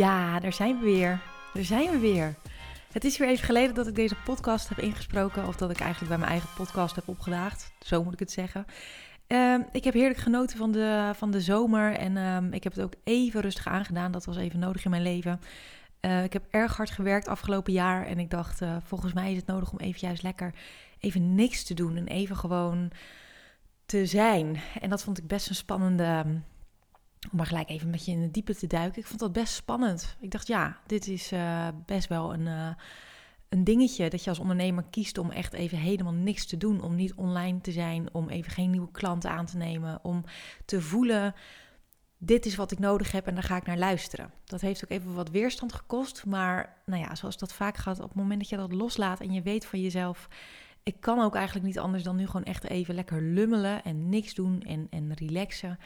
Ja, daar zijn we weer. Daar zijn we weer. Het is weer even geleden dat ik deze podcast heb ingesproken. Of dat ik eigenlijk bij mijn eigen podcast heb opgedaagd. Zo moet ik het zeggen. Ehm, ik heb heerlijk genoten van de, van de zomer. En ehm, ik heb het ook even rustig aangedaan. Dat was even nodig in mijn leven. Uh, ik heb erg hard gewerkt afgelopen jaar. En ik dacht, uh, volgens mij is het nodig om even juist lekker even niks te doen. En even gewoon te zijn. En dat vond ik best een spannende om maar gelijk even met je in de diepe te duiken. Ik vond dat best spannend. Ik dacht, ja, dit is uh, best wel een, uh, een dingetje dat je als ondernemer kiest om echt even helemaal niks te doen. Om niet online te zijn, om even geen nieuwe klanten aan te nemen. Om te voelen, dit is wat ik nodig heb en daar ga ik naar luisteren. Dat heeft ook even wat weerstand gekost. Maar nou ja, zoals dat vaak gaat, op het moment dat je dat loslaat en je weet van jezelf... Ik kan ook eigenlijk niet anders dan nu gewoon echt even lekker lummelen en niks doen en, en relaxen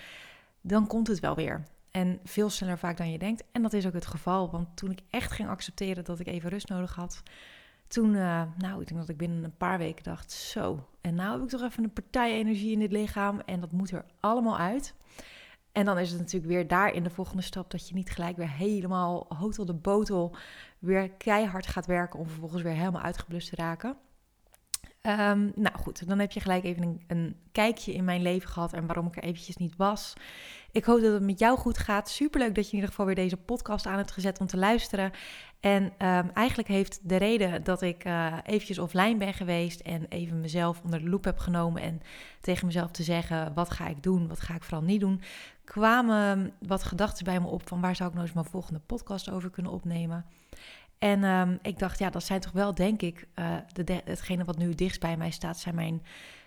dan komt het wel weer. En veel sneller vaak dan je denkt. En dat is ook het geval. Want toen ik echt ging accepteren dat ik even rust nodig had. Toen, uh, nou, ik denk dat ik binnen een paar weken dacht: zo. En nou heb ik toch even een partij energie in dit lichaam. En dat moet er allemaal uit. En dan is het natuurlijk weer daar in de volgende stap dat je niet gelijk weer helemaal hotel de botel weer keihard gaat werken om vervolgens weer helemaal uitgeblust te raken. Um, nou goed, dan heb je gelijk even een, een, kijkje in mijn leven gehad en waarom ik er eventjes niet was. Ik hoop dat het met jou goed gaat. Superleuk dat je in ieder geval weer deze podcast aan hebt gezet om te luisteren. En um, eigenlijk heeft de reden dat ik uh, eventjes offline ben geweest en even mezelf onder de loep heb genomen en tegen mezelf te zeggen, wat ga ik doen, wat ga ik vooral niet doen, kwamen wat gedachten bij me op van waar zou ik nou eens mijn volgende podcast over kunnen opnemen. En um, ik dacht, ja, dat zijn toch wel, denk ik, uh, de, hetgene wat nu dichtst bij mij staat, zijn mijn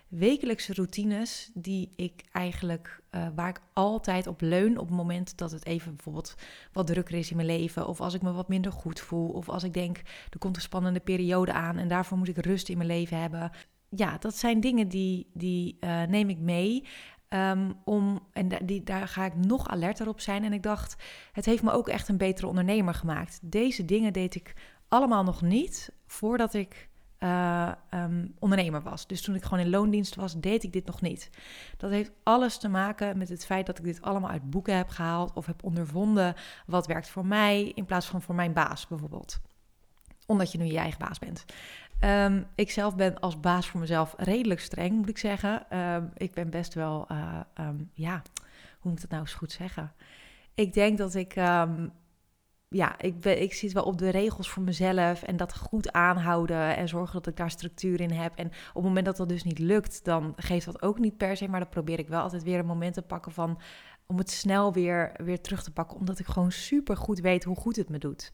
wekelijkse routines die ik eigenlijk, uh, waar ik altijd op leun op het moment dat het even bijvoorbeeld wat drukker is in mijn leven, of als ik me wat minder goed voel, of als ik denk, er komt een spannende periode aan en daarvoor moet ik rust in mijn leven hebben. Ja, dat zijn dingen die, die uh, neem ik mee. Um, om, en die, daar ga ik nog alerter op zijn. En ik dacht, het heeft me ook echt een betere ondernemer gemaakt. Deze dingen deed ik allemaal nog niet voordat ik uh, um, ondernemer was. Dus toen ik gewoon in loondienst was, deed ik dit nog niet. Dat heeft alles te maken met het feit dat ik dit allemaal uit boeken heb gehaald of heb ondervonden wat werkt voor mij in plaats van voor mijn baas bijvoorbeeld. Omdat je nu je eigen baas bent. Um, ik zelf ben als baas voor mezelf redelijk streng, moet ik zeggen. Um, ik ben best wel, uh, um, ja, hoe moet ik dat nou eens goed zeggen? Ik denk dat ik, ja, ik, ben, ik zit wel op de regels voor mezelf en dat goed aanhouden en zorgen dat ik daar structuur in heb. En op het moment dat dat dus niet lukt, dan geeft dat ook niet per se, maar dan probeer ik wel altijd weer een moment te pakken van om het snel weer, weer terug te pakken, omdat ik gewoon super goed weet hoe goed het me doet.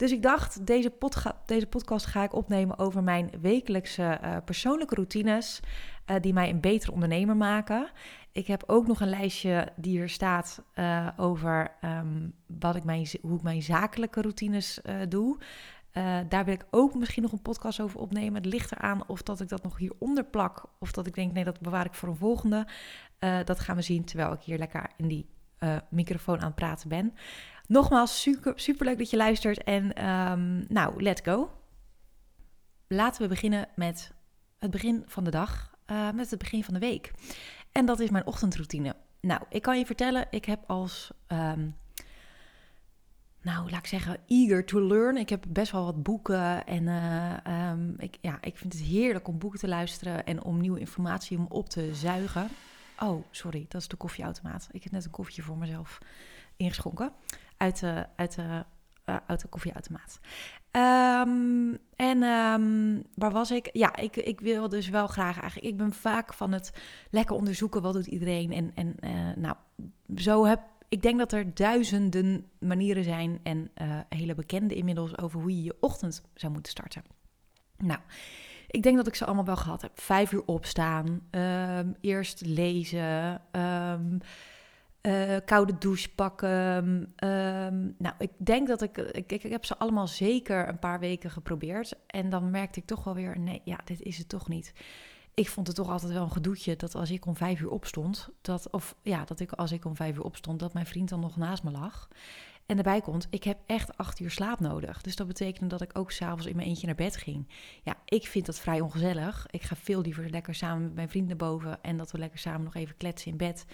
Dus ik dacht, deze, deze podcast ga ik opnemen over mijn wekelijkse uh, persoonlijke routines uh, die mij een betere ondernemer maken. Ik heb ook nog een lijstje die er staat uh, over um, wat ik mijn, hoe ik mijn zakelijke routines doe. daar wil ik ook misschien nog een podcast over opnemen. Het ligt eraan of dat ik dat nog hieronder plak of dat ik denk, nee, dat bewaar ik voor een volgende. dat gaan we zien terwijl ik hier lekker in die microfoon aan het praten ben. Nogmaals, super, super leuk dat je luistert. En um, nou, let's go. Laten we beginnen met het begin van de dag, uh, met het begin van de week. En dat is mijn ochtendroutine. Nou, ik kan je vertellen, ik heb als, um, nou, laat ik zeggen, eager to learn. Ik heb best wel wat boeken en uh, um, ik, ja, ik vind het heerlijk om boeken te luisteren en om nieuwe informatie om op te zuigen. Oh, sorry, dat is de koffieautomaat. Ik heb net een koffietje voor mezelf ingeschonken uit de, uit de, uh, uit de koffieautomaat. Um, en um, waar was ik? Ja, ik, ik wil dus wel graag eigenlijk. Ik ben vaak van het lekker onderzoeken wat doet iedereen. En, en uh, nou, zo heb ik denk dat er duizenden manieren zijn en uh, hele bekende inmiddels over hoe je je ochtend zou moeten starten. Nou, ik denk dat ik ze allemaal wel gehad heb. Vijf uur opstaan, um, eerst lezen. Uh, koude douche pakken. Um, nou, ik denk dat ik, ik, ik. heb ze allemaal zeker een paar weken geprobeerd. En dan merkte ik toch wel weer: nee, ja, dit is het toch niet. Ik vond het toch altijd wel een gedoetje dat als ik om vijf uur opstond, dat, of ja, dat ik als ik om vijf uur opstond, dat mijn vriend dan nog naast me lag. En daarbij komt, ik heb echt acht uur slaap nodig. Dus dat betekende dat ik ook s'avonds in mijn eentje naar bed ging. Ja, ik vind dat vrij ongezellig. Ik ga veel liever lekker samen met mijn vriend naar boven en dat we lekker samen nog even kletsen in bed.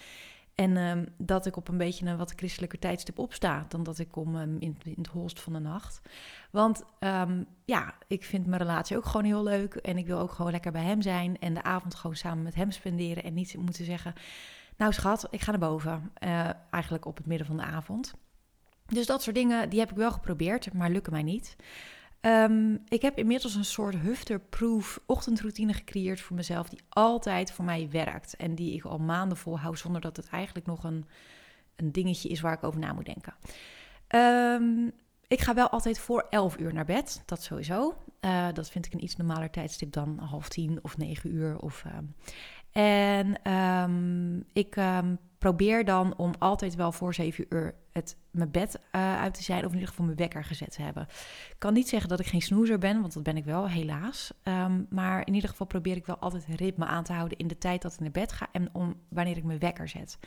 En ehm, dat ik op een beetje een wat christelijker tijdstip opsta dan dat ik kom um, in, het holst van de nacht. Want um, ja, ik vind mijn relatie ook gewoon heel leuk. En ik wil ook gewoon lekker bij hem zijn. En de avond gewoon samen met hem spenderen. En niet moeten zeggen: Nou, schat, ik ga naar boven. Uh, eigenlijk op het midden van de avond. Dus dat soort dingen, die heb ik wel geprobeerd, maar lukken mij niet. Um, ik heb inmiddels een soort hufterproof ochtendroutine gecreëerd voor mezelf, die altijd voor mij werkt. En die ik al maanden volhoud, zonder dat het eigenlijk nog een, een dingetje is waar ik over na moet denken. Um, ik ga wel altijd voor 11 uur naar bed, dat sowieso. Uh, dat vind ik een iets normaler tijdstip dan half tien of negen uur. Of, uh, en ik probeer dan om altijd wel voor 7 uur het, mijn bed uh, uit te zijn, of in ieder geval mijn wekker gezet hebben. Ik kan niet zeggen dat ik geen snoezer ben, want dat ben ik wel, helaas. Um, maar in ieder geval probeer ik wel altijd ritme aan te houden in de tijd dat ik naar bed ga en om wanneer ik mijn wekker zet.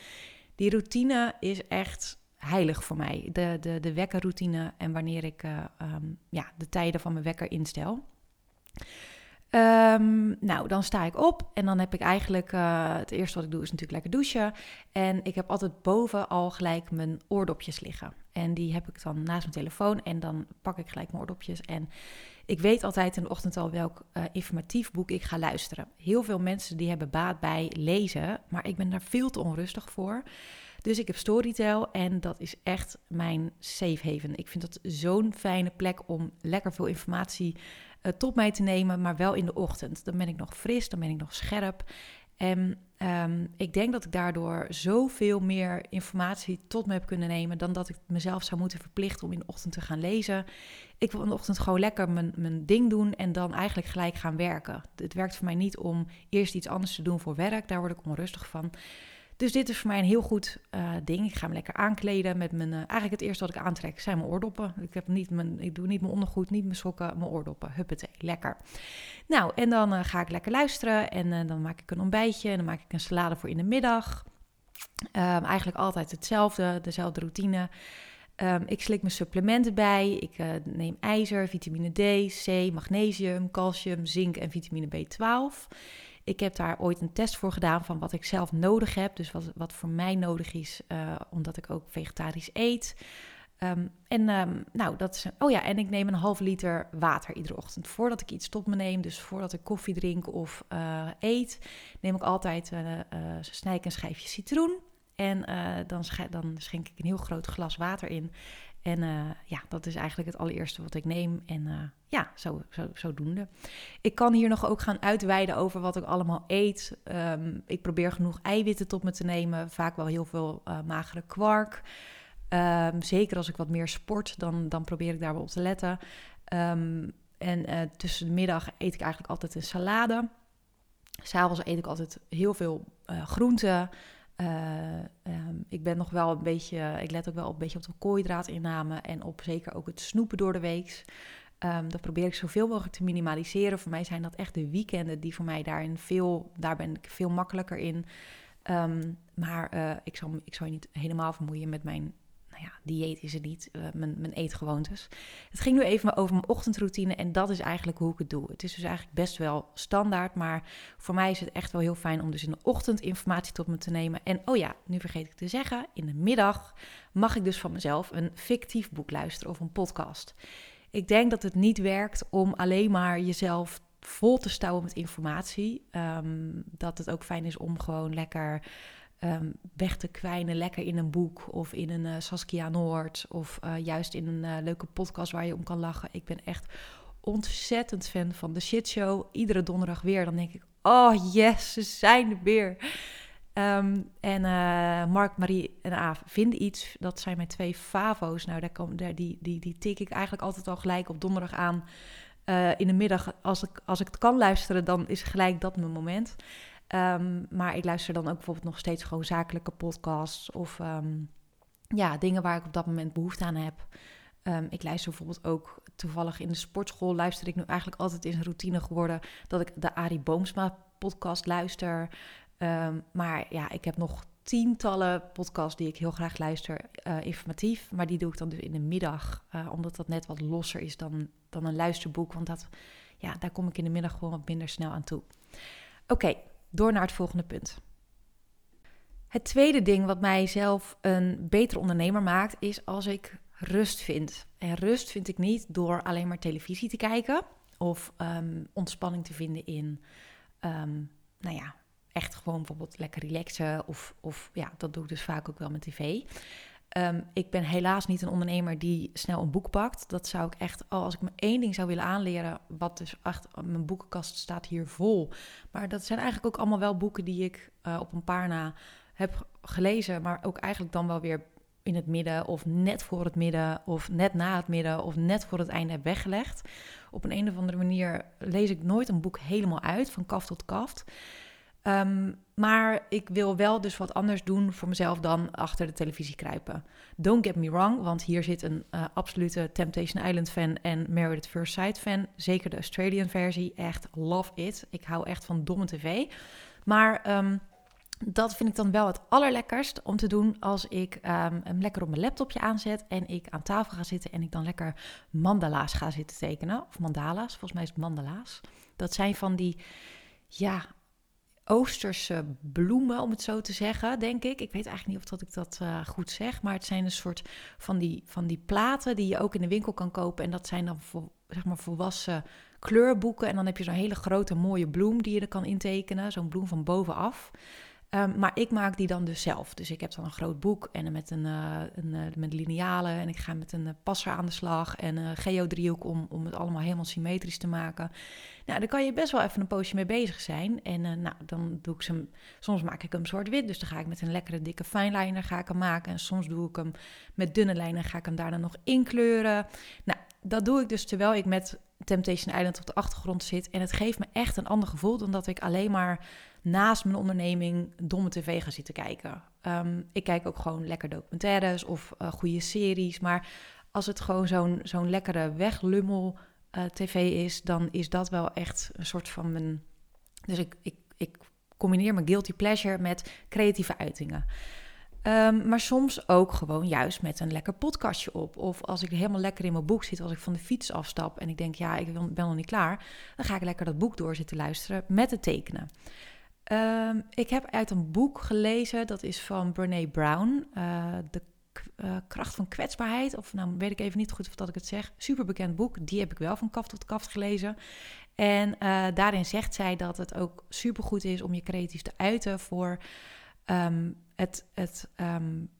Die routine is echt heilig voor mij. De, de, de wekkerroutine en wanneer ik uh, um, ja, de tijden van mijn wekker instel. Um, nou, dan sta ik op en dan heb ik eigenlijk, uh, het eerste wat ik doe is natuurlijk lekker douchen. En ik heb altijd boven al gelijk mijn oordopjes liggen. En die heb ik dan naast mijn telefoon en dan pak ik gelijk mijn oordopjes. En ik weet altijd in de ochtend al welk uh, informatief boek ik ga luisteren. Heel veel mensen die hebben baat bij lezen, maar ik ben daar veel te onrustig voor. Dus ik heb Storytel en dat is echt mijn safe haven. Ik vind dat zo'n fijne plek om lekker veel informatie uh, tot mij te nemen, maar wel in de ochtend. Dan ben ik nog fris, dan ben ik nog scherp. En um, ik denk dat ik daardoor zoveel meer informatie tot me heb kunnen nemen dan dat ik mezelf zou moeten verplichten om in de ochtend te gaan lezen. Ik wil in de ochtend gewoon lekker mijn, mijn ding doen en dan eigenlijk gelijk gaan werken. Het werkt voor mij niet om eerst iets anders te doen voor werk, daar word ik onrustig van. Dus dit is voor mij een heel goed uh, ding. Ik ga me lekker aankleden met mijn. Uh, eigenlijk het eerste wat ik aantrek zijn mijn oordoppen. Ik, heb niet mijn, ik doe niet mijn ondergoed, niet mijn sokken, mijn oordoppen. Huppatee, lekker. Nou, en dan uh, ga ik lekker luisteren. En dan maak ik een ontbijtje. En dan maak ik een salade voor in de middag. Um, eigenlijk altijd hetzelfde, dezelfde routine. Um, ik slik mijn supplementen bij. Ik neem ijzer, vitamine D, C, magnesium, calcium, zink en vitamine B12. Ik heb daar ooit een test voor gedaan van wat ik zelf nodig heb. Dus wat, wat voor mij nodig is, uh, omdat ik ook vegetarisch eet. Um, en um, nou, dat. Oh ja, en ik neem een half liter water iedere ochtend. Voordat ik iets tot me neem, dus voordat ik koffie drink of uh, eet, neem ik altijd uh, snij ik een schijfje citroen. En dan, dan schenk ik een heel groot glas water in. En uh, ja, dat is eigenlijk het allereerste wat ik neem. En uh, ja, zo, zo, zodoende. Ik kan hier nog ook gaan uitweiden over wat ik allemaal eet. Um, ik probeer genoeg eiwitten tot me te nemen. Vaak wel heel veel uh, magere kwark. Um, zeker als ik wat meer sport, dan, dan probeer ik daar wel op te letten. Um, en tussen de middag eet ik eigenlijk altijd een salade. S'avonds eet ik altijd heel veel groenten. Uh, um, ik ben nog wel een beetje, ik let ook wel een beetje op de koolhydraatinname en op zeker ook het snoepen door de week. Um, dat probeer ik zoveel mogelijk te minimaliseren. Voor mij zijn dat echt de weekenden die voor mij daarin veel, daar ben ik veel makkelijker in. Um, maar uh, ik, zal, ik zal je niet helemaal vermoeien met mijn ja, dieet is het niet, uh, mijn, mijn eetgewoontes. Het ging nu even over mijn ochtendroutine en dat is eigenlijk hoe ik het doe. Het is dus eigenlijk best wel standaard, maar voor mij is het echt wel heel fijn om dus in de ochtend informatie tot me te nemen. En oh ja, nu vergeet ik te zeggen, in de middag mag ik dus van mezelf een fictief boek luisteren of een podcast. Ik denk dat het niet werkt om alleen maar jezelf vol te stouwen met informatie. Um, dat het ook fijn is om gewoon lekker um, weg te kwijnen, lekker in een boek of in een uh, Saskia Noord of uh, juist in een uh, leuke podcast waar je om kan lachen. Ik ben echt ontzettend fan van de shit show. Iedere donderdag weer. Dan denk ik, oh yes, ze zijn er weer. Um, en Mark, Marie en Aaf vinden iets. Dat zijn mijn twee favo's. Nou, daar kom, daar, die, die, die tik ik eigenlijk altijd al gelijk op donderdag aan. in de middag, als ik, als ik het kan luisteren, dan is gelijk dat mijn moment. Um, maar ik luister dan ook bijvoorbeeld nog steeds gewoon zakelijke podcasts of um, ja, dingen waar ik op dat moment behoefte aan heb. Um, ik luister bijvoorbeeld ook toevallig in de sportschool. Luister ik nu eigenlijk altijd in een routine geworden dat ik de Arie Boomsma podcast luister. maar ja, ik heb nog tientallen podcasts die ik heel graag luister, uh, informatief. Maar die doe ik dan dus in de middag, uh, omdat dat net wat losser is dan, dan een luisterboek. Want dat, ja, daar kom ik in de middag gewoon wat minder snel aan toe. Oké, door naar het volgende punt. Het tweede ding wat mij zelf een betere ondernemer maakt, is als ik rust vind. En rust vind ik niet door alleen maar televisie te kijken of um, ontspanning te vinden in, um, nou ja, echt gewoon bijvoorbeeld lekker relaxen. Of, of ja, dat doe ik dus vaak ook wel met tv. Um, ik ben helaas niet een ondernemer die snel een boek pakt. Dat zou ik echt, als ik me één ding zou willen aanleren, wat dus echt, mijn boekenkast staat hier vol. Maar dat zijn eigenlijk ook allemaal wel boeken die ik uh, op een paar na heb gelezen, maar ook eigenlijk dan wel weer in het midden of net voor het midden of net na het midden of net voor het einde heb weggelegd. Op een, een of andere manier lees ik nooit een boek helemaal uit, van kaft tot kaft. Um, maar ik wil wel dus wat anders doen voor mezelf dan achter de televisie kruipen. Don't get me wrong, want hier zit een uh, absolute Temptation Island fan en Married at First Sight fan. Zeker de Australian versie, echt love it. Ik hou echt van domme tv. Maar um, dat vind ik dan wel het allerlekkerst om te doen als ik um, hem lekker op mijn laptopje aanzet en ik aan tafel ga zitten en ik dan lekker mandala's ga zitten tekenen. Of mandala's, volgens mij is het mandala's. Dat zijn van die, ja, Oosterse bloemen, om het zo te zeggen, denk ik. Ik weet eigenlijk niet of dat ik dat uh, goed zeg, maar het zijn een soort van die, van die platen die je ook in de winkel kan kopen. En dat zijn dan zeg maar volwassen kleurboeken. En dan heb je zo'n hele grote mooie bloem die je er kan intekenen, zo'n bloem van bovenaf. Um, maar ik maak die dan dus zelf. Dus ik heb dan een groot boek en met een, uh, een uh, met linealen. En ik ga met een uh, passer aan de slag en een geodriehoek om, om het allemaal helemaal symmetrisch te maken. Nou, daar kan je best wel even een poosje mee bezig zijn. En nou, dan doe ik ze. Soms maak ik hem zwart-wit. Dus dan ga ik met een lekkere dikke fineliner ga ik hem maken. En soms doe ik hem met dunne lijnen. Ga ik hem daarna nog inkleuren. Nou, dat doe ik dus terwijl ik met Temptation Island op de achtergrond zit. En het geeft me echt een ander gevoel dan dat ik alleen maar naast mijn onderneming domme tv ga zitten kijken. Um, ik kijk ook gewoon lekker documentaires of uh, goede series. Maar als het gewoon zo'n zo'n lekkere weglummel uh, tv is, dan is dat wel echt een soort van mijn. Dus ik, ik, ik combineer mijn guilty pleasure met creatieve uitingen. Um, maar soms ook gewoon juist met een lekker podcastje op. Of als ik helemaal lekker in mijn boek zit, als ik van de fiets afstap en ik denk, ja, ik ben nog niet klaar, dan ga ik lekker dat boek door zitten luisteren met het tekenen. Um, ik heb uit een boek gelezen, dat is van Brene Brown, uh, De uh, Kracht van Kwetsbaarheid. Of nou weet ik even niet goed of dat ik het zeg. Super bekend boek, die heb ik wel van kaft tot kaft gelezen. En uh, daarin zegt zij dat het ook super goed is om je creatief te uiten voor um, het, het um,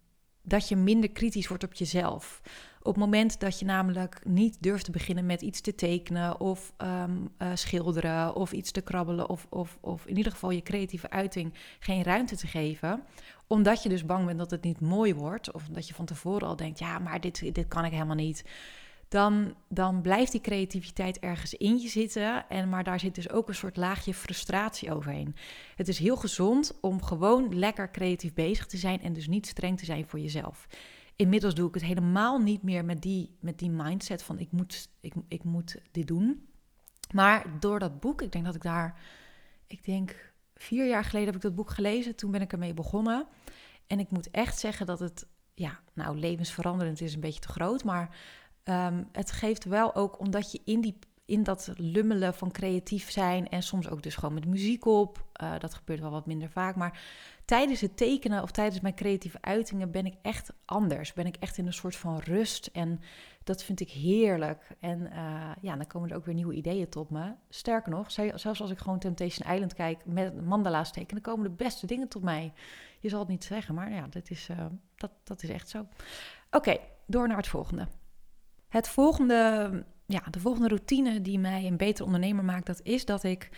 dat je minder kritisch wordt op jezelf. Op het moment dat je namelijk niet durft te beginnen met iets te tekenen of um, uh, schilderen of iets te krabbelen of, of, of in ieder geval je creatieve uiting geen ruimte te geven, omdat je dus bang bent dat het niet mooi wordt of dat je van tevoren al denkt, ja, maar dit, dit kan ik helemaal niet. Dan, dan blijft die creativiteit ergens in je zitten. En, maar daar zit dus ook een soort laagje frustratie overheen. Het is heel gezond om gewoon lekker creatief bezig te zijn en dus niet streng te zijn voor jezelf. Inmiddels doe ik het helemaal niet meer met die, met die mindset van ik moet, ik, ik moet dit doen. Maar door dat boek, ik denk dat ik daar, ik denk vier jaar geleden heb ik dat boek gelezen. Toen ben ik ermee begonnen. En ik moet echt zeggen dat het, ja, nou levensveranderend is een beetje te groot. Maar um, het geeft wel ook, omdat je in die in dat lummelen van creatief zijn en soms ook dus gewoon met muziek op. Uh, dat gebeurt wel wat minder vaak, maar tijdens het tekenen of tijdens mijn creatieve uitingen ben ik echt anders. Ben ik echt in een soort van rust en dat vind ik heerlijk. En uh, ja, dan komen er ook weer nieuwe ideeën tot me. Sterker nog, zelfs als ik gewoon Temptation Island kijk met mandala's tekenen, komen de beste dingen tot mij. Je zal het niet zeggen, maar ja, dat is, uh, dat, dat is echt zo. Oké, door naar het volgende. Het volgende ja, de volgende routine die mij een beter ondernemer maakt, dat is dat ik,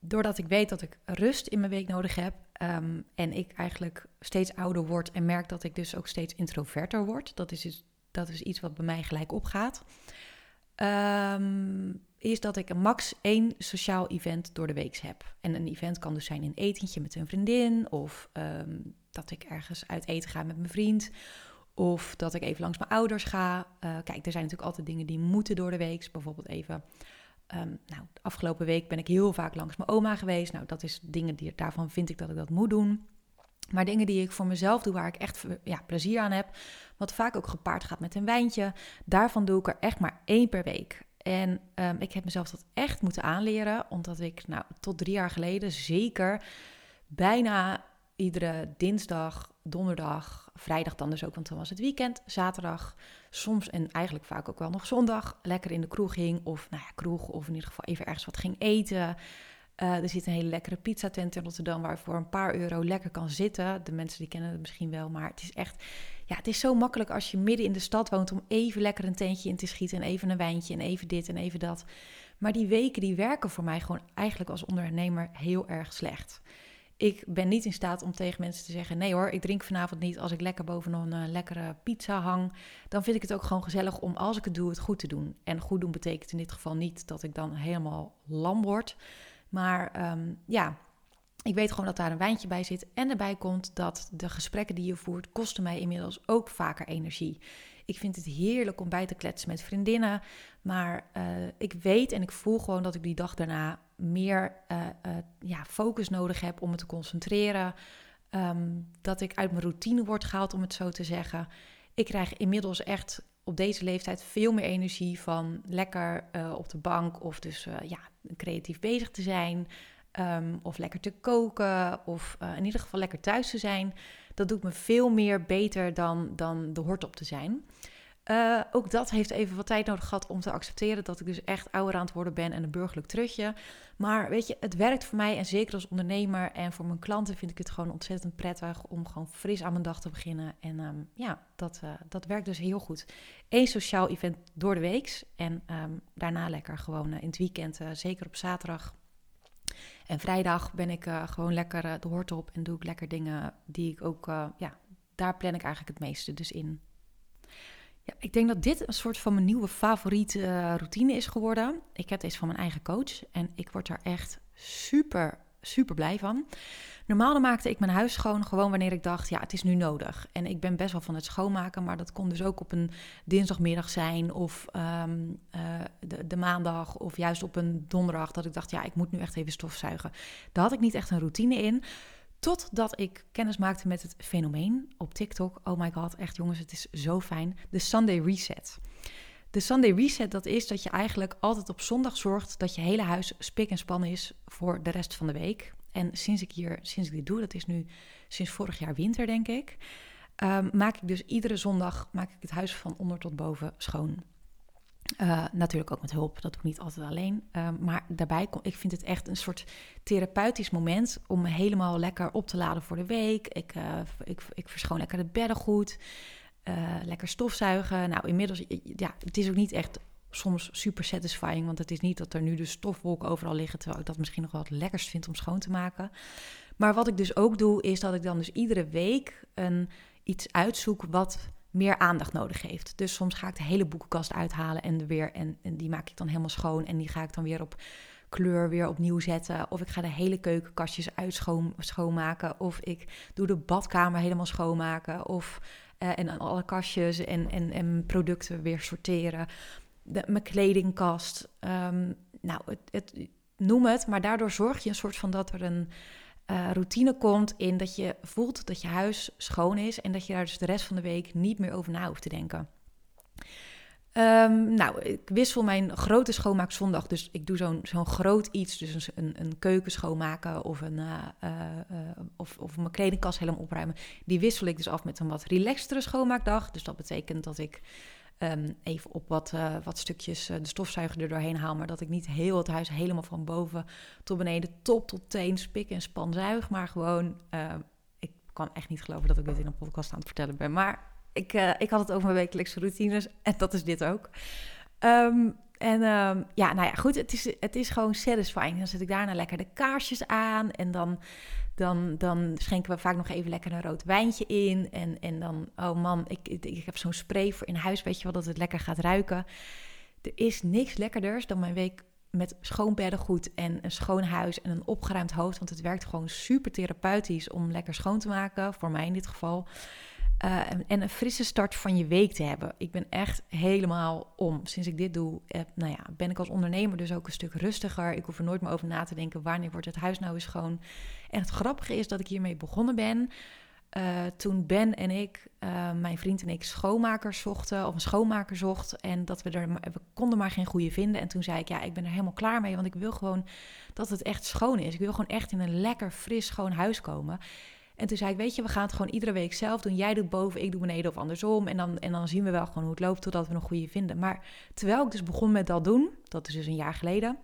doordat ik weet dat ik rust in mijn week nodig heb um, en ik eigenlijk steeds ouder word en merk dat ik dus ook steeds introverter word, dat is, dus, dat is iets wat bij mij gelijk opgaat, um, is dat ik een max één sociaal event door de week heb. En een event kan dus zijn een etentje met een vriendin of um, dat ik ergens uit eten ga met mijn vriend of dat ik even langs mijn ouders ga. Uh, kijk, er zijn natuurlijk altijd dingen die moeten door de week. Bijvoorbeeld even. Um, nou, de afgelopen week ben ik heel vaak langs mijn oma geweest. Nou, dat is dingen die daarvan vind ik dat ik dat moet doen. Maar dingen die ik voor mezelf doe, waar ik echt ja, plezier aan heb, wat vaak ook gepaard gaat met een wijntje, daarvan doe ik er echt maar één per week. En um, ik heb mezelf dat echt moeten aanleren, omdat ik nou, tot drie jaar geleden zeker bijna iedere dinsdag, donderdag, vrijdag dan dus ook, want dan was het weekend, zaterdag, soms en eigenlijk vaak ook wel nog zondag, lekker in de kroeg ging. Of nou ja, kroeg, of in ieder geval even ergens wat ging eten. Uh, er zit een hele lekkere pizzatent in Rotterdam waar je voor een paar euro lekker kan zitten. De mensen die kennen het misschien wel, maar het is echt... Ja, het is zo makkelijk als je midden in de stad woont om even lekker een tentje in te schieten en even een wijntje en even dit en even dat. Maar die weken die werken voor mij gewoon eigenlijk als ondernemer heel erg slecht. Ik ben niet in staat om tegen mensen te zeggen: nee hoor, ik drink vanavond niet als ik lekker boven een uh, lekkere pizza hang. Dan vind ik het ook gewoon gezellig om als ik het doe, het goed te doen. En goed doen betekent in dit geval niet dat ik dan helemaal lam word. Maar ehm, ja, ik weet gewoon dat daar een wijntje bij zit. En erbij komt dat de gesprekken die je voert, kosten mij inmiddels ook vaker energie. Ik vind het heerlijk om bij te kletsen met vriendinnen. Maar uh, ik weet en ik voel gewoon dat ik die dag daarna meer uh, uh, ja, focus nodig heb om me te concentreren. Um, dat ik uit mijn routine word gehaald, om het zo te zeggen. Ik krijg inmiddels echt op deze leeftijd veel meer energie van lekker op de bank of dus ja, creatief bezig te zijn. Um, of lekker te koken of in ieder geval lekker thuis te zijn. Dat doet me veel meer beter dan, dan de hort op te zijn. Uh, ook dat heeft even wat tijd nodig gehad om te accepteren dat ik dus echt ouder aan het worden ben en een burgerlijk terugje. Maar weet je, het werkt voor mij en zeker als ondernemer en voor mijn klanten vind ik het gewoon ontzettend prettig om gewoon fris aan mijn dag te beginnen. En um, ja, dat, uh, dat werkt dus heel goed. Eén sociaal event door de week en um, daarna lekker gewoon uh, in het weekend, zeker op zaterdag. En vrijdag ben ik gewoon lekker de hoort op en doe ik lekker dingen die ik ook, ja, daar plan ik eigenlijk het meeste dus in. Ik denk dat dit een soort van mijn nieuwe favoriete uh, routine is geworden. Ik heb deze van mijn eigen coach en ik word daar echt super, super blij van. Normaal maakte ik mijn huis schoon gewoon wanneer ik dacht, ja, het is nu nodig. En ik ben best wel van het schoonmaken, maar dat kon dus ook op een dinsdagmiddag zijn of um, uh, de, de, maandag of juist op een donderdag dat ik dacht, ja, ik moet nu echt even stofzuigen. Daar had ik niet echt een routine in. Totdat ik kennis maakte met het fenomeen op TikTok. Oh my god, echt jongens, het is zo fijn. De Sunday Reset. De Sunday Reset, dat is dat je eigenlijk altijd op zondag zorgt dat je hele huis spik en span is voor de rest van de week. En sinds ik hier, sinds ik dit doe, dat is nu sinds vorig jaar winter, denk ik, um, maak ik dus iedere zondag maak ik het huis van onder tot boven schoon. Uh, natuurlijk ook met hulp, dat doe ik niet altijd alleen. Uh, maar daarbij, kom, ik vind het echt een soort therapeutisch moment om me helemaal lekker op te laden voor de week. Ik, uh, ik, ik verschoon lekker de bedden goed, lekker stofzuigen. Nou, inmiddels, ja, het is ook niet echt soms super satisfying, want het is niet dat er nu de stofwolken overal liggen, terwijl ik dat misschien nog wel het lekkerst vind om schoon te maken. Maar wat ik dus ook doe, is dat ik dan dus iedere week een, iets uitzoek wat meer aandacht nodig heeft. Dus soms ga ik de hele boekenkast uithalen en, weer, en, en die maak ik dan helemaal schoon. En die ga ik dan weer op kleur weer opnieuw zetten. Of ik ga de hele keukenkastjes uitschoon, schoonmaken. Of ik doe de badkamer helemaal schoonmaken. Of uh, en alle kastjes en, en, en producten weer sorteren. De, mijn kledingkast. Um, nou, het, het, noem het. Maar daardoor zorg je een soort van dat er een uh, routine komt in dat je voelt dat je huis schoon is en dat je daar dus de rest van de week niet meer over na hoeft te denken. Um, nou, ik wissel mijn grote schoonmaak zondag, dus ik doe zo'n zo'n groot iets, dus een, een keuken schoonmaken of, een, uh, uh, of, of mijn kledingkast helemaal opruimen. Die wissel ik dus af met een wat relaxtere schoonmaakdag. Dus dat betekent dat ik Um, even op wat, uh, wat stukjes uh, de stofzuiger er doorheen haal. Maar dat ik niet heel het huis helemaal van boven tot beneden, top tot teen, spik en span zuig. Maar gewoon, uh, ik kan echt niet geloven dat ik dit in een podcast aan het vertellen ben. Maar ik, ik had het over mijn wekelijkse routines en dat is dit ook. Um, en um, ja, nou ja, goed, het is, het is gewoon satisfying. Dan zet ik daarna lekker de kaarsjes aan en dan dan, dan schenken we vaak nog even lekker een rood wijntje in. En, en dan, oh man, ik, ik, heb zo'n spray voor in huis, weet je wel, dat het lekker gaat ruiken. Er is niks lekkerders dan mijn week met schoon beddengoed en een schoon huis en een opgeruimd hoofd. Want het werkt gewoon super therapeutisch om lekker schoon te maken, voor mij in dit geval. Uh, en een frisse start van je week te hebben. Ik ben echt helemaal om. Sinds ik dit doe, eh, nou ja, ben ik als ondernemer dus ook een stuk rustiger. Ik hoef er nooit meer over na te denken wanneer wordt het huis nou eens schoon. En het grappige is dat ik hiermee begonnen ben. Uh, toen Ben en ik, mijn vriend en ik, schoonmakers zochten, of een schoonmaker zocht. En dat we er, we konden maar geen goede vinden. En toen zei ik, ja, ik ben er helemaal klaar mee, want ik wil gewoon dat het echt schoon is. Ik wil gewoon echt in een lekker, fris, schoon huis komen. En toen zei ik, weet je, we gaan het gewoon iedere week zelf doen. Jij doet boven, ik doe beneden of andersom. En dan, en dan zien we wel gewoon hoe het loopt totdat we een goede vinden. Maar terwijl ik dus begon met dat doen, dat is dus een jaar geleden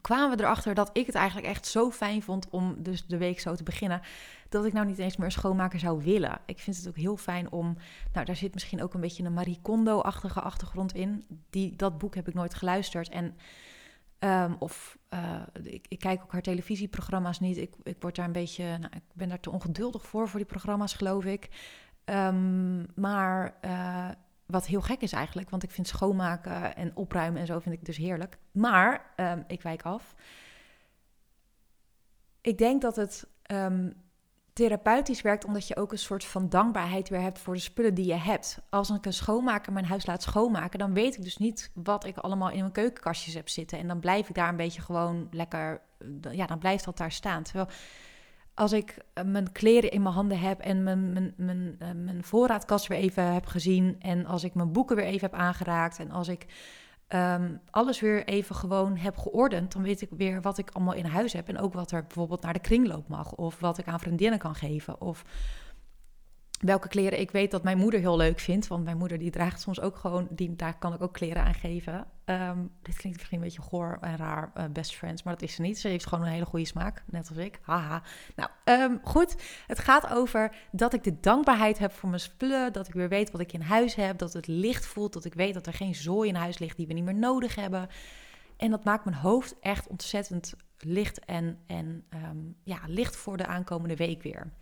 kwamen we erachter dat ik het eigenlijk echt zo fijn vond om dus de week zo te beginnen. Dat ik nou niet eens meer schoonmaker zou willen. Ik vind het ook heel fijn om. Nou, daar zit misschien ook een beetje een Marie Kondo-achtige achtergrond in. Die, dat boek heb ik nooit geluisterd. En. Um, of uh, ik, ik, kijk ook haar televisieprogramma's niet. Ik, ik word daar een beetje. Nou, ik ben daar te ongeduldig voor, voor die programma's, geloof ik. Um, maar. Uh, wat heel gek is eigenlijk, want ik vind schoonmaken en opruimen en zo vind ik dus heerlijk. Maar, um, ik wijk af. Ik denk dat het therapeutisch werkt omdat je ook een soort van dankbaarheid weer hebt voor de spullen die je hebt. Als ik een schoonmaker mijn huis laat schoonmaken, dan weet ik dus niet wat ik allemaal in mijn keukenkastjes heb zitten. En dan blijf ik daar een beetje gewoon lekker, ja, dan blijft dat daar staan. Terwijl als ik eh, mijn kleren in mijn handen heb en mijn, mijn, mijn, eh, mijn voorraadkast weer even heb gezien. En als ik mijn boeken weer even heb aangeraakt. En als ik um, alles weer even gewoon heb geordend. Dan weet ik weer wat ik allemaal in huis heb. En ook wat er bijvoorbeeld naar de kringloop mag. Of wat ik aan vriendinnen kan geven. Of welke kleren ik weet dat mijn moeder heel leuk vindt. Want mijn moeder die draagt soms ook gewoon, die, daar kan ik ook kleren aan geven. Um, dit klinkt misschien een beetje goor en raar, uh, best friends, maar dat is ze niet. Ze heeft gewoon een hele goede smaak, net als ik. Haha. Nou, um, goed. Het gaat over dat ik de dankbaarheid heb voor mijn spullen. Dat ik weer weet wat ik in huis heb. Dat het licht voelt. Dat ik weet dat er geen zooi in huis ligt die we niet meer nodig hebben. En dat maakt mijn hoofd echt ontzettend licht en, en um, ja, licht voor de aankomende week weer.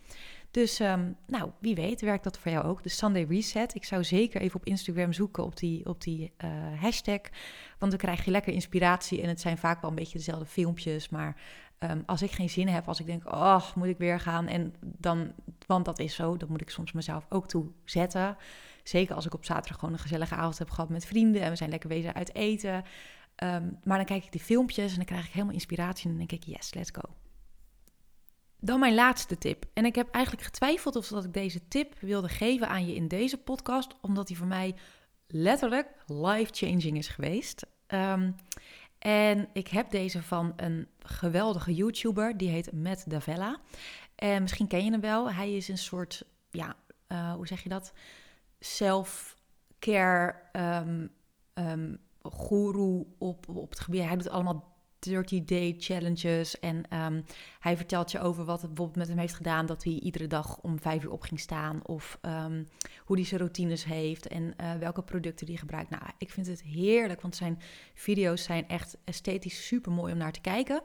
Dus um, nou, wie weet werkt dat voor jou ook. De Sunday Reset. Ik zou zeker even op Instagram zoeken op die, op die uh, hashtag. Want dan krijg je lekker inspiratie. En het zijn vaak wel een beetje dezelfde filmpjes. Maar um, als ik geen zin heb, als ik denk, oh, moet ik weer gaan? En dan, want dat is zo, dan moet ik soms mezelf ook toe zetten. Zeker als ik op zaterdag gewoon een gezellige avond heb gehad met vrienden. En we zijn lekker bezig uit eten. Um, maar dan kijk ik die filmpjes en dan krijg ik helemaal inspiratie. En dan denk ik, yes, let's go. Dan mijn laatste tip. En ik heb eigenlijk getwijfeld of dat ik deze tip wilde geven aan je in deze podcast, omdat die voor mij letterlijk life-changing is geweest. Um, en ik heb deze van een geweldige YouTuber, die heet Matt Davella. En misschien ken je hem wel. Hij is een soort, ja, uh, hoe zeg je dat? Self-care um, guru op, op het gebied. Hij doet allemaal 30-day challenges. En um, hij vertelt je over wat het bijvoorbeeld met hem heeft gedaan. Dat hij iedere dag om vijf uur op ging staan. Of um, hoe hij zijn routines heeft. En uh, welke producten hij gebruikt. Nou, ik vind het heerlijk. Want zijn video's zijn echt esthetisch super mooi om naar te kijken.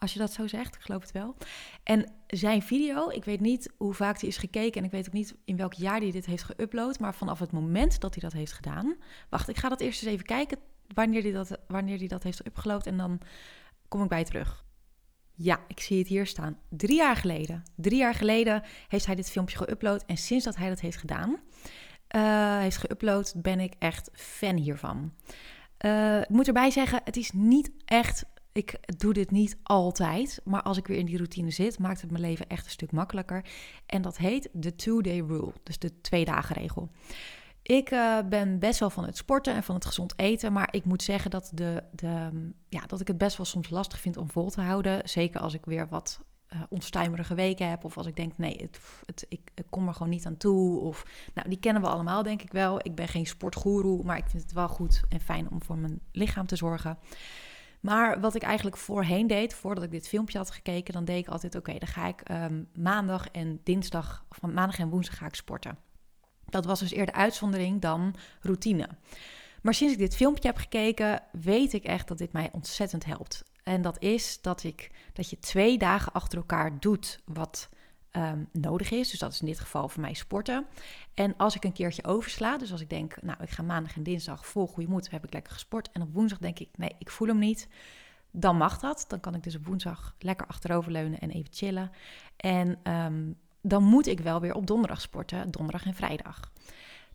Als je dat zo zegt, ik geloof het wel. En zijn video, ik weet niet hoe vaak hij is gekeken en ik weet ook niet in welk jaar hij dit heeft geüpload, maar vanaf het moment dat hij dat heeft gedaan. Wacht, ik ga dat eerst eens even kijken wanneer hij dat, wanneer hij dat heeft upgeload en dan kom ik bij terug. Ja, ik zie het hier staan. Drie jaar geleden. Drie jaar geleden heeft hij dit filmpje geüpload. En sinds dat hij dat heeft gedaan, uh, heeft geüpload, ben ik echt fan hiervan. Uh, ik moet erbij zeggen, het is niet echt ik doe dit niet altijd, maar als ik weer in die routine zit, maakt het mijn leven echt een stuk makkelijker. En dat heet de two-day rule, dus de twee dagen regel. Ik uh, ben best wel van het sporten en van het gezond eten, maar ik moet zeggen dat, de, de, ja, dat ik het best wel soms lastig vind om vol te houden. Zeker als ik weer wat uh, onstuimerige weken heb. Of als ik denk, nee, het, het, ik, kom er gewoon niet aan toe. Of, nou, die kennen we allemaal, denk ik wel. Ik ben geen sportgoeroe, maar ik vind het wel goed en fijn om voor mijn lichaam te zorgen. Maar wat ik eigenlijk voorheen deed, voordat ik dit filmpje had gekeken, dan deed ik altijd: oké, dan ga ik um, maandag en dinsdag, of maandag en woensdag ga ik sporten. Dat was dus eerder uitzondering dan routine. Maar sinds ik dit filmpje heb gekeken, weet ik echt dat dit mij ontzettend helpt. En dat is dat, ik, dat je twee dagen achter elkaar doet wat um, nodig is. Dus dat is in dit geval voor mij sporten. En als ik een keertje oversla, dus als ik denk, nou, ik ga maandag en dinsdag vol goede moed, heb ik lekker gesport. En op woensdag denk ik, nee, ik voel hem niet. Dan mag dat. Dan kan ik dus op woensdag lekker achteroverleunen en even chillen. En um, dan moet ik wel weer op donderdag sporten, donderdag en vrijdag.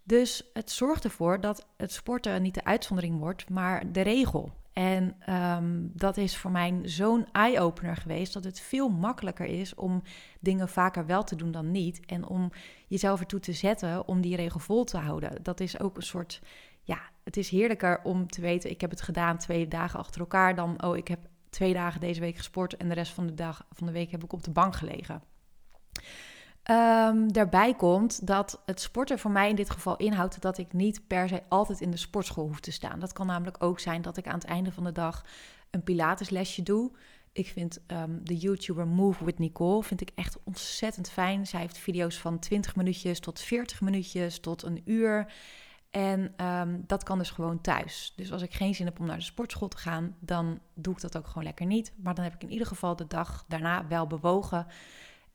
Dus het zorgt ervoor dat het sporten niet de uitzondering wordt, maar de regel. En um, dat is voor mij zo'n eye-opener geweest dat het veel makkelijker is om dingen vaker wel te doen dan niet. En om jezelf ertoe te zetten om die regel vol te houden. Dat is ook een soort, ja, het is heerlijker om te weten, ik heb het gedaan twee dagen achter elkaar, dan, oh, ik heb twee dagen deze week gesport en de rest van de, dag, van de week heb ik op de bank gelegen. Um, daarbij komt dat het sporten voor mij in dit geval inhoudt dat ik niet per se altijd in de sportschool hoef te staan. Dat kan namelijk ook zijn dat ik aan het einde van de dag een Pilateslesje doe. Ik vind um, de YouTuber Move with Nicole vind ik echt ontzettend fijn. Zij heeft video's van 20 minuutjes tot 40 minuutjes tot een uur. En um, dat kan dus gewoon thuis. Dus als ik geen zin heb om naar de sportschool te gaan, dan doe ik dat ook gewoon lekker niet. Maar dan heb ik in ieder geval de dag daarna wel bewogen.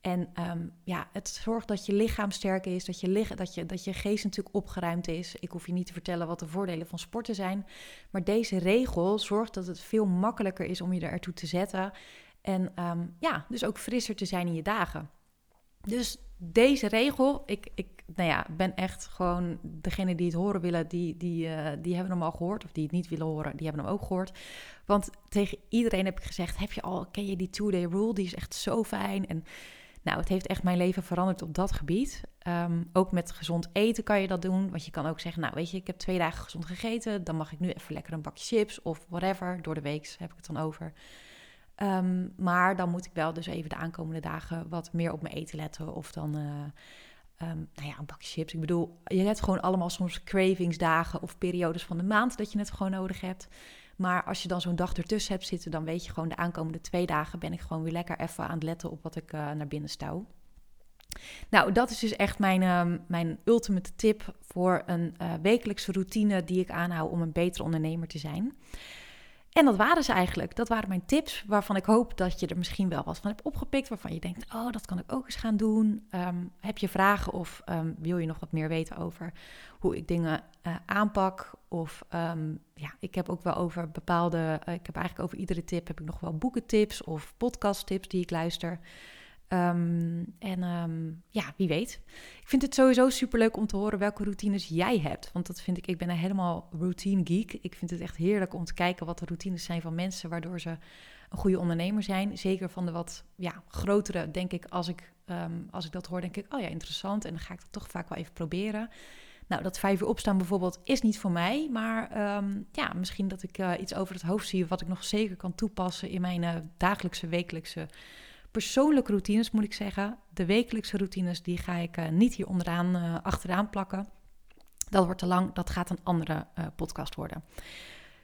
En um, ja, het zorgt dat je lichaam sterk is, dat je, dat, je, dat je geest natuurlijk opgeruimd is. Ik hoef je niet te vertellen wat de voordelen van sporten zijn. Maar deze regel zorgt dat het veel makkelijker is om je ertoe te zetten. En um, ja, dus ook frisser te zijn in je dagen. Dus deze regel, ik, ik nou ja, ben echt gewoon degene die het horen willen, die, die, uh, die hebben hem al gehoord. Of die het niet willen horen, die hebben hem ook gehoord. Want tegen iedereen heb ik gezegd: heb je al, ken je die two-day rule? Die is echt zo fijn. En nou, het heeft echt mijn leven veranderd op dat gebied. Um, ook met gezond eten kan je dat doen. Want je kan ook zeggen, nou weet je, ik heb twee dagen gezond gegeten. Dan mag ik nu even lekker een bakje chips of whatever. Door de week heb ik het dan over. Um, maar dan moet ik wel dus even de aankomende dagen wat meer op mijn eten letten. Of dan, uh, um, nou ja, een bakje chips. Ik bedoel, je hebt gewoon allemaal soms cravingsdagen of periodes van de maand dat je het gewoon nodig hebt. Maar als je dan zo'n dag ertussen hebt zitten, dan weet je gewoon de aankomende twee dagen ben ik gewoon weer lekker even aan het letten op wat ik uh, naar binnen stouw. Nou, dat is dus echt mijn, uh, mijn ultimate tip voor een uh, wekelijkse routine die ik aanhoud om een betere ondernemer te zijn. En dat waren ze eigenlijk. Dat waren mijn tips, waarvan ik hoop dat je er misschien wel wat van hebt opgepikt. Waarvan je denkt, oh, dat kan ik ook eens gaan doen. Um, heb je vragen of um, wil je nog wat meer weten over hoe ik dingen uh, aanpak? Of um, ja, ik heb ook wel over bepaalde, uh, ik heb eigenlijk over iedere tip heb ik nog wel boekentips of podcasttips die ik luister. Um, en um, ja, wie weet. Ik vind het sowieso superleuk om te horen welke routines jij hebt. Want dat vind ik, ik ben een helemaal routine geek. Ik vind het echt heerlijk om te kijken wat de routines zijn van mensen, waardoor ze een goede ondernemer zijn. Zeker van de wat ja, grotere, denk ik, als ik, um, als ik dat hoor, denk ik, oh ja, interessant. En dan ga ik dat toch vaak wel even proberen. Nou, dat vijf uur opstaan bijvoorbeeld is niet voor mij. Maar ja, misschien dat ik uh, iets over het hoofd zie wat ik nog zeker kan toepassen in mijn uh, dagelijkse, wekelijkse persoonlijke routines, moet ik zeggen. De wekelijkse routines, die ga ik uh, niet hier onderaan, uh, achteraan plakken. Dat wordt te lang, dat gaat een andere uh, podcast worden.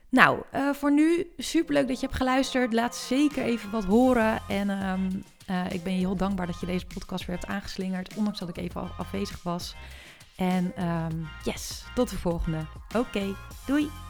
Nou, voor nu superleuk dat je hebt geluisterd. Laat zeker even wat horen. En um, ik ben je heel dankbaar dat je deze podcast weer hebt aangeslingerd, ondanks dat ik even afwezig was. En um, yes, tot de volgende. Oké, doei!